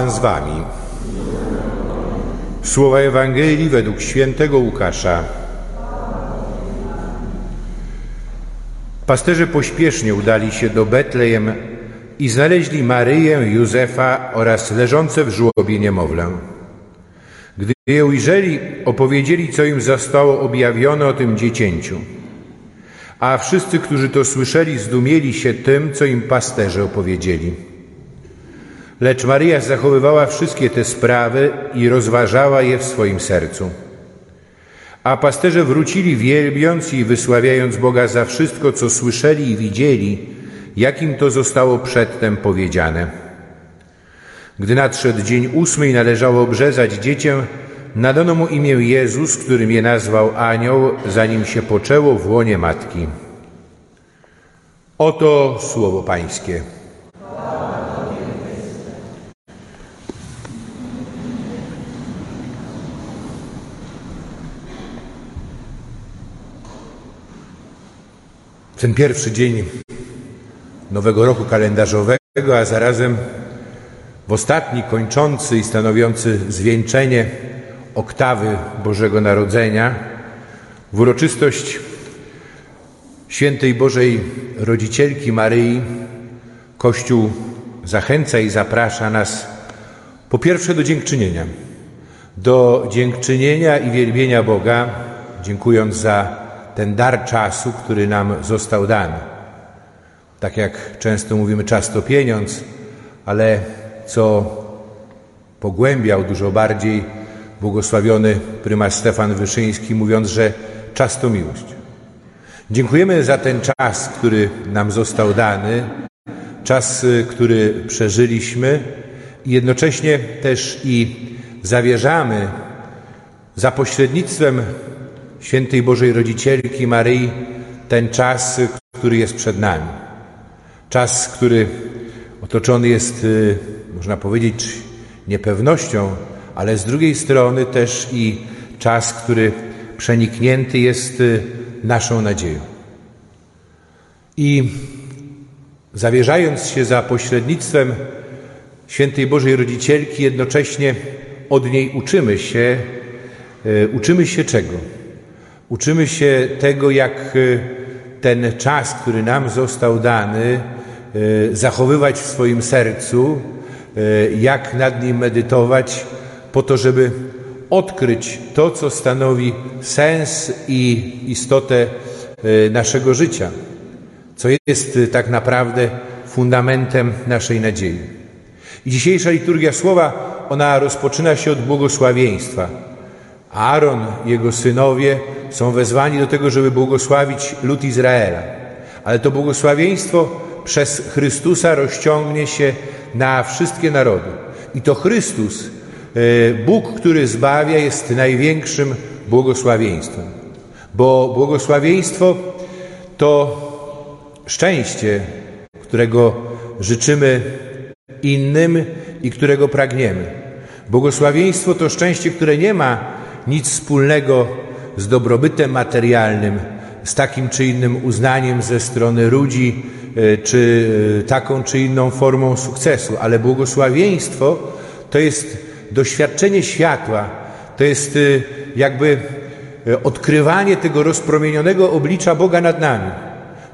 z wami. Słowa Ewangelii według świętego Łukasza. Pasterze pośpiesznie udali się do Betlejem i znaleźli Maryję, Józefa oraz leżące w żłobie niemowlę. Gdy je ujrzeli, opowiedzieli, co im zostało objawione o tym dziecięciu. A wszyscy, którzy to słyszeli, zdumieli się tym, co im pasterze opowiedzieli. Lecz Maryja zachowywała wszystkie te sprawy i rozważała je w swoim sercu. A pasterze wrócili wielbiąc i wysławiając Boga za wszystko, co słyszeli i widzieli, jakim to zostało przedtem powiedziane. Gdy nadszedł dzień ósmy i należało obrzezać dziecię, nadano mu imię Jezus, którym je nazwał anioł, zanim się poczęło w łonie matki. Oto słowo Pańskie. Ten pierwszy dzień nowego roku kalendarzowego, a zarazem w ostatni, kończący i stanowiący zwieńczenie oktawy Bożego Narodzenia, w uroczystość świętej Bożej Rodzicielki Maryi, Kościół zachęca i zaprasza nas po pierwsze do dziękczynienia. Do dziękczynienia i wielbienia Boga, dziękując za ten dar czasu, który nam został dany. Tak jak często mówimy, czas to pieniądz, ale co pogłębiał dużo bardziej błogosławiony prymas Stefan Wyszyński, mówiąc, że czas to miłość. Dziękujemy za ten czas, który nam został dany, czas, który przeżyliśmy i jednocześnie też i zawierzamy za pośrednictwem świętej Bożej Rodzicielki Maryi ten czas, który jest przed nami. Czas, który otoczony jest, y, można powiedzieć, niepewnością, ale z drugiej strony też i czas, który przeniknięty jest y, naszą nadzieją. I zawierzając się za pośrednictwem świętej Bożej Rodzicielki, jednocześnie od niej uczymy się, y, uczymy się czego? Uczymy się tego, jak ten czas, który nam został dany, E, zachowywać w swoim sercu, e, jak nad nim medytować, po to, żeby odkryć to, co stanowi sens i istotę naszego życia, co jest tak naprawdę fundamentem naszej nadziei. I dzisiejsza liturgia słowa, ona rozpoczyna się od błogosławieństwa. Aaron, jego synowie są wezwani do tego, żeby błogosławić lud Izraela. Ale to błogosławieństwo przez Chrystusa rozciągnie się na wszystkie narody. I to Chrystus, e, Bóg, który zbawia, jest największym błogosławieństwem. Bo błogosławieństwo to szczęście, którego życzymy innym i którego pragniemy. Błogosławieństwo to szczęście, które nie ma nic wspólnego z dobrobytem materialnym, z takim czy innym uznaniem ze strony ludzi, E, czy e, taką czy inną formą sukcesu, ale błogosławieństwo to jest doświadczenie światła, to jest e, jakby odkrywanie tego rozpromienionego oblicza Boga nad nami.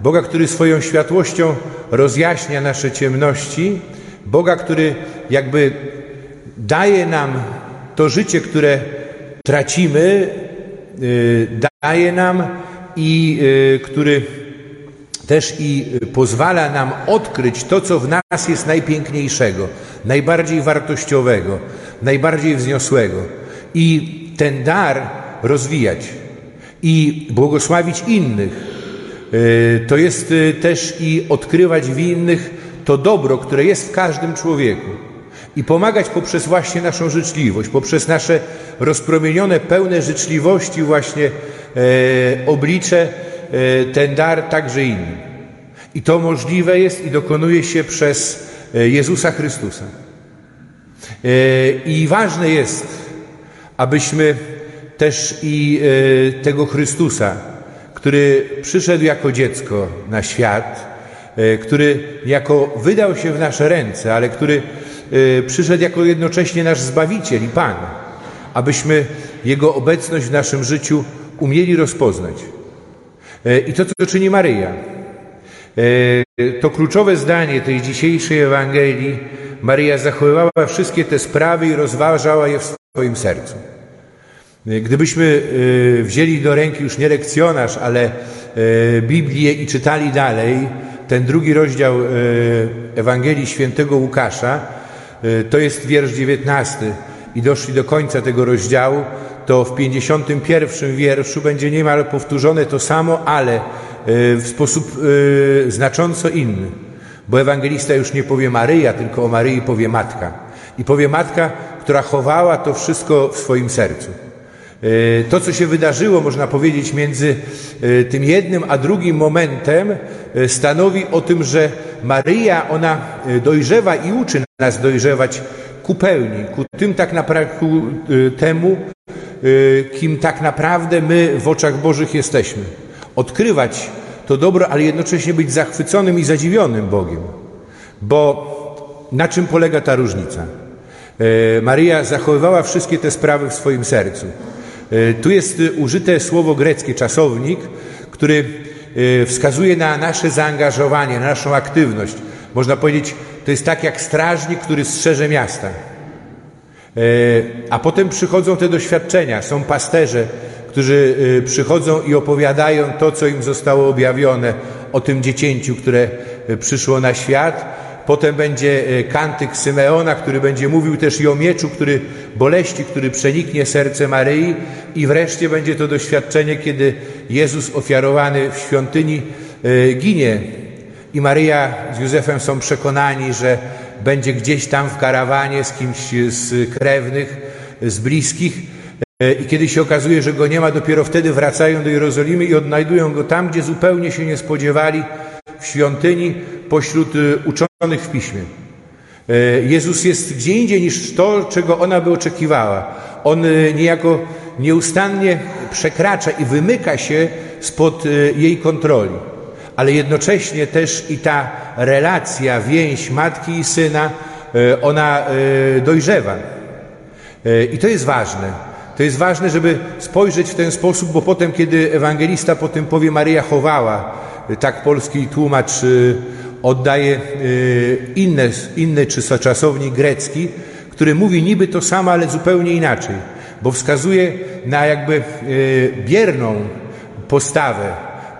Boga, który swoją światłością rozjaśnia nasze ciemności, Boga, który jakby daje nam to życie, które tracimy, daje nam i który też i y, pozwala nam odkryć to, co w nas jest najpiękniejszego, najbardziej wartościowego, najbardziej wzniosłego i ten dar rozwijać i błogosławić innych. Y, to jest y, też i odkrywać w innych to dobro, które jest w każdym człowieku i pomagać poprzez właśnie naszą życzliwość, poprzez nasze rozpromienione, pełne życzliwości właśnie e, oblicze E, ten dar także innym. I to możliwe jest i dokonuje się przez e, Jezusa Chrystusa. E, I ważne jest, abyśmy też i tego Chrystusa, który przyszedł jako dziecko na świat, który jako wydał się w nasze ręce, ale który przyszedł jako jednocześnie nasz Zbawiciel i Pan, abyśmy Jego obecność w naszym życiu umieli rozpoznać. I to, co czyni Maryja. To kluczowe zdanie tej dzisiejszej Ewangelii. Maryja zachowywała wszystkie te sprawy i rozważała je w swoim sercu. Gdybyśmy wzięli do ręki już nie lekcjonarz, ale Biblię i czytali dalej, ten drugi rozdział Ewangelii Świętego Łukasza, to jest wiersz dziewiętnasty i doszli do końca tego rozdziału, to w 51 wierszu będzie niemal powtórzone to samo, ale w sposób znacząco inny. Bo ewangelista już nie powie Maryja, tylko o Maryi powie matka. I powie matka, która chowała to wszystko w swoim sercu. To, co się wydarzyło, można powiedzieć, między tym jednym a drugim momentem, stanowi o tym, że Maryja, ona dojrzewa i uczy nas dojrzewać ku pełni, ku tym tak naprawdę, ku temu, kim tak naprawdę my w oczach Bożych jesteśmy. Odkrywać to dobro, ale jednocześnie być zachwyconym i zadziwionym Bogiem. Bo na czym polega ta różnica? Maryja zachowywała wszystkie te sprawy w swoim sercu. Tu jest użyte słowo greckie czasownik, który wskazuje na nasze zaangażowanie, na naszą aktywność. Można powiedzieć, to jest tak jak strażnik, który strzeże miasta. A potem przychodzą te doświadczenia. Są pasterze, którzy przychodzą i opowiadają to, co im zostało objawione o tym dziecięciu, które przyszło na świat. Potem będzie kantyk Symeona, który będzie mówił też i o mieczu, który boleści, który przeniknie serce Maryi. I wreszcie będzie to doświadczenie, kiedy Jezus ofiarowany w świątyni ginie. I Maryja z Józefem są przekonani, że będzie gdzieś tam w karawanie z kimś z krewnych, z bliskich. I kiedy się okazuje, że go nie ma, dopiero wtedy wracają do Jerozolimy i odnajdują go tam, gdzie zupełnie się nie spodziewali, w świątyni, pośród uczonych w piśmie. Jezus jest gdzie indziej niż to, czego ona by oczekiwała. On niejako nieustannie przekracza i wymyka się spod jej kontroli. Ale jednocześnie też i ta relacja, więź matki i syna, ona dojrzewa. I to jest ważne. To jest ważne, żeby spojrzeć w ten sposób, bo potem, kiedy ewangelista po tym powie, Maryja chowała, tak polski tłumacz oddaje inne, inny czasownik grecki, który mówi niby to samo, ale zupełnie inaczej, bo wskazuje na jakby bierną postawę.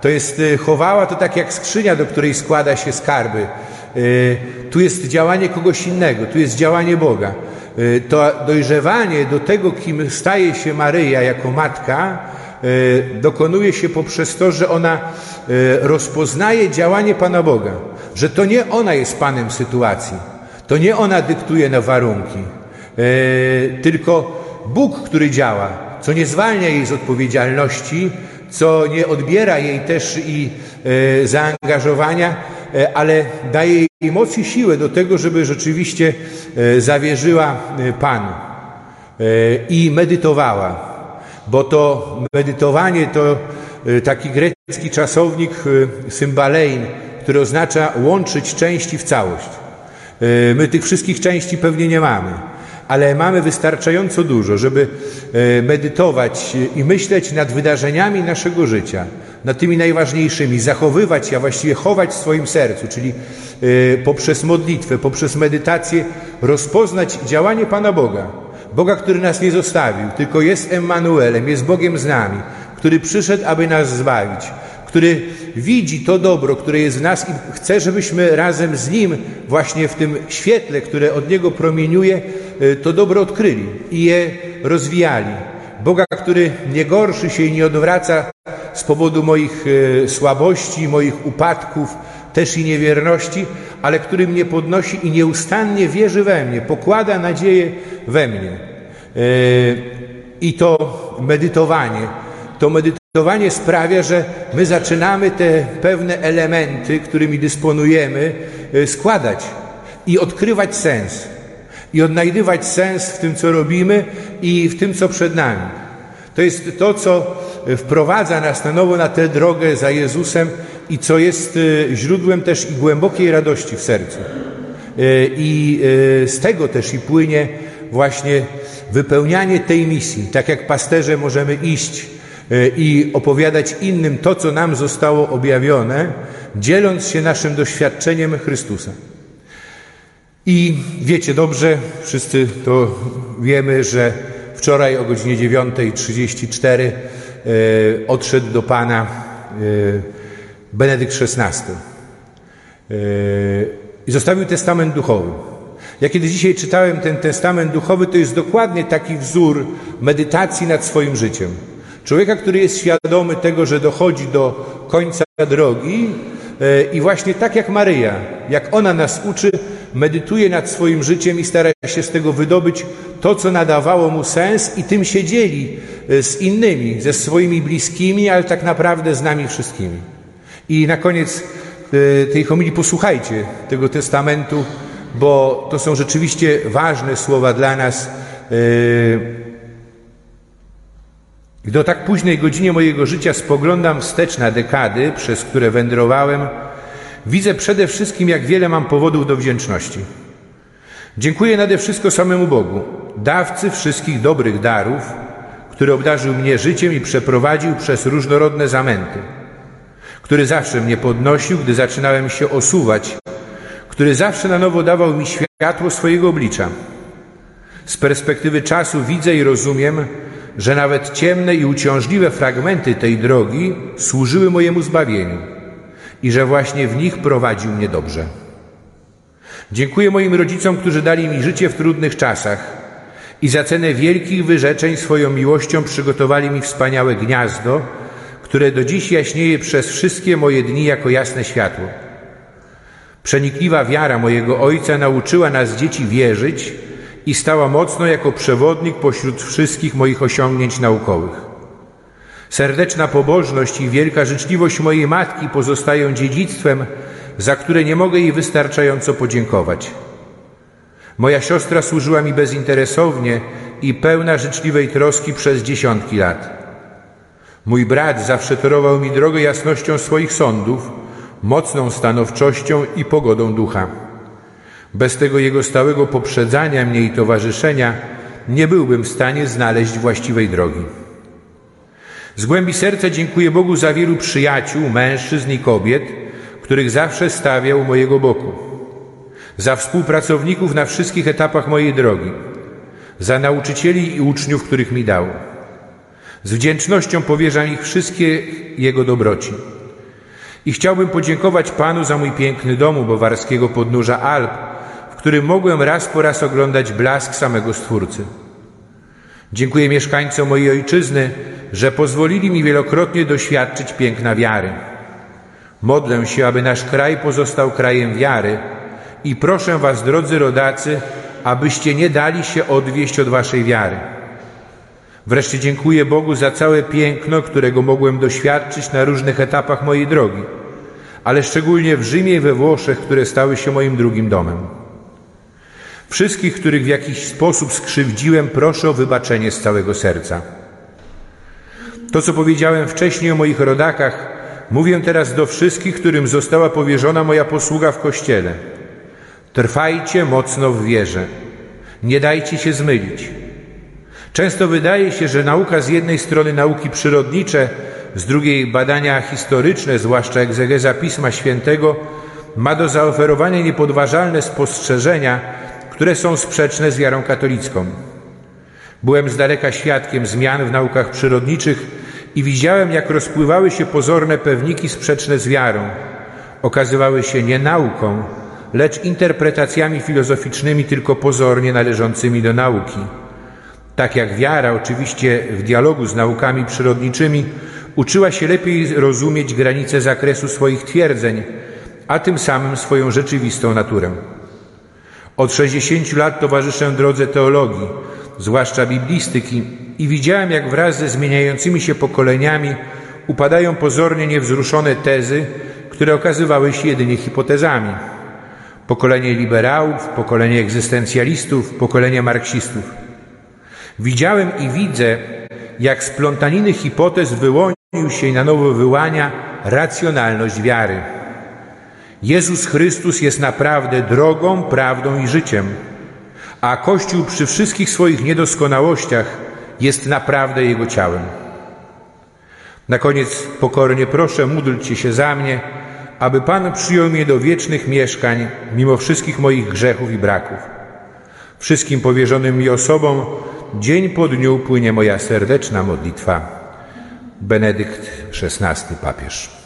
To jest chowała, to tak jak skrzynia, do której składa się skarby. Tu jest działanie kogoś innego, tu jest działanie Boga. To dojrzewanie do tego, kim staje się Maryja jako matka, dokonuje się poprzez to, że ona rozpoznaje działanie Pana Boga, że to nie ona jest Panem sytuacji, to nie ona dyktuje na warunki, tylko Bóg, który działa, co nie zwalnia jej z odpowiedzialności, co nie odbiera jej też i zaangażowania, ale daje jej moc i siłę do tego, żeby rzeczywiście zawierzyła Panu i medytowała. Bo to medytowanie to taki grecki czasownik symbalein, który oznacza łączyć części w całość. My tych wszystkich części pewnie nie mamy, ale mamy wystarczająco dużo, żeby medytować i myśleć nad wydarzeniami naszego życia, nad tymi najważniejszymi, zachowywać, a właściwie chować w swoim sercu, czyli poprzez modlitwę, poprzez medytację rozpoznać działanie Pana Boga. Boga, który nas nie zostawił, tylko jest Emmanuelem, jest Bogiem z nami, który przyszedł, aby nas zbawić, który widzi to dobro, które jest w nas i chce, żebyśmy razem z Nim właśnie w tym świetle, które od Niego promieniuje, to dobro odkryli i je rozwijali. Boga, który nie gorszy się i nie odwraca z powodu moich słabości, moich upadków, też i niewierności, ale który mnie podnosi i nieustannie wierzy we mnie, pokłada nadzieję we mnie. I to medytowanie, to medytowanie sprawia, że my zaczynamy te pewne elementy, którymi dysponujemy, składać i odkrywać sens. I odnajdywać sens w tym, co robimy i w tym, co przed nami. To jest to, co wprowadza nas na nowo na tę drogę za Jezusem i co jest źródłem też i głębokiej radości w sercu. I z tego też i płynie właśnie wypełnianie tej misji. Tak jak pasterze możemy iść i opowiadać innym to, co nam zostało objawione, dzieląc się naszym doświadczeniem Chrystusa. I wiecie dobrze, wszyscy to wiemy, że wczoraj o godzinie 9.34 e, odszedł do Pana e, Benedykt XVI e, i zostawił testament duchowy. Ja kiedy dzisiaj czytałem ten testament duchowy, to jest dokładnie taki wzór medytacji nad swoim życiem. Człowieka, który jest świadomy tego, że dochodzi do końca drogi i właśnie tak jak Maryja, jak ona nas uczy, medytuje nad swoim życiem i stara się z tego wydobyć to, co nadawało mu sens i tym się dzieli e, z innymi, ze swoimi bliskimi, ale tak naprawdę z nami wszystkimi. I na koniec e, tej homilii posłuchajcie tego testamentu, bo to są rzeczywiście ważne słowa dla nas. Gdy o tak późnej godzinie mojego życia spoglądam wstecz na dekady, przez które wędrowałem, widzę przede wszystkim, jak wiele mam powodów do wdzięczności. Dziękuję nade wszystko samemu Bogu, dawcy wszystkich dobrych darów, który obdarzył mnie życiem i przeprowadził przez różnorodne zamęty, który zawsze mnie podnosił, gdy zaczynałem się osuwać, który zawsze na nowo dawał mi światło swojego oblicza. Z perspektywy czasu widzę i rozumiem, że nawet ciemne i uciążliwe fragmenty tej drogi służyły mojemu zbawieniu i że właśnie w nich prowadził mnie dobrze. Dziękuję moim rodzicom, którzy dali mi życie w trudnych czasach i za cenę wielkich wyrzeczeń swoją miłością przygotowali mi wspaniałe gniazdo, które do dziś jaśnieje przez wszystkie moje dni jako jasne światło. Przenikliwa wiara mojego ojca nauczyła nas dzieci wierzyć i stała mocno jako przewodnik pośród wszystkich moich osiągnięć naukowych. Serdeczna pobożność i wielka życzliwość mojej matki pozostają dziedzictwem, za które nie mogę jej wystarczająco podziękować. Moja siostra służyła mi bezinteresownie i pełna życzliwej troski przez dziesiątki lat. Mój brat zawsze torował mi drogę jasnością swoich sądów, mocną stanowczością i pogodą ducha. Bez tego jego stałego poprzedzania mnie i towarzyszenia nie byłbym w stanie znaleźć właściwej drogi. Z głębi serca dziękuję Bogu za wielu przyjaciół, mężczyzn i kobiet, których zawsze stawiał mojego boku, za współpracowników na wszystkich etapach mojej drogi, za nauczycieli i uczniów, których mi dał. Z wdzięcznością powierzam ich wszystkie Jego dobroci. I chciałbym podziękować Panu za mój piękny dom u bawarskiego podnóża Alp, którym mogłem raz po raz oglądać blask samego Stwórcy. Dziękuję mieszkańcom mojej ojczyzny, że pozwolili mi wielokrotnie doświadczyć piękna wiary. Modlę się, aby nasz kraj pozostał krajem wiary i proszę Was, drodzy rodacy, abyście nie dali się odwieść od Waszej wiary. Wreszcie dziękuję Bogu za całe piękno, którego mogłem doświadczyć na różnych etapach mojej drogi, ale szczególnie w Rzymie i we Włoszech, które stały się moim drugim domem. Wszystkich, których w jakiś sposób skrzywdziłem, proszę o wybaczenie z całego serca. To, co powiedziałem wcześniej o moich rodakach, mówię teraz do wszystkich, którym została powierzona moja posługa w Kościele. Trwajcie mocno w wierze. Nie dajcie się zmylić. Często wydaje się, że nauka z jednej strony nauki przyrodnicze, z drugiej badania historyczne, zwłaszcza egzegeza Pisma Świętego, ma do zaoferowania niepodważalne spostrzeżenia, które są sprzeczne z wiarą katolicką. Byłem z daleka świadkiem zmian w naukach przyrodniczych i widziałem, jak rozpływały się pozorne pewniki sprzeczne z wiarą. Okazywały się nie nauką, lecz interpretacjami filozoficznymi tylko pozornie należącymi do nauki. Tak jak wiara, oczywiście w dialogu z naukami przyrodniczymi, uczyła się lepiej rozumieć granice zakresu swoich twierdzeń, a tym samym swoją rzeczywistą naturę. Od 60 lat towarzyszę drodze teologii, zwłaszcza biblistyki, i widziałem, jak wraz ze zmieniającymi się pokoleniami upadają pozornie niewzruszone tezy, które okazywały się jedynie hipotezami. Pokolenie liberałów, pokolenie egzystencjalistów, pokolenie marksistów. Widziałem i widzę, jak z plątaniny hipotez wyłonił się i na nowo wyłania racjonalność wiary. Jezus Chrystus jest naprawdę drogą, prawdą i życiem, a Kościół przy wszystkich swoich niedoskonałościach jest naprawdę Jego ciałem. Na koniec pokornie proszę, módlcie się za mnie, aby Pan przyjął mnie do wiecznych mieszkań, mimo wszystkich moich grzechów i braków. Wszystkim powierzonym mi osobom dzień po dniu płynie moja serdeczna modlitwa. Benedykt XVI papież.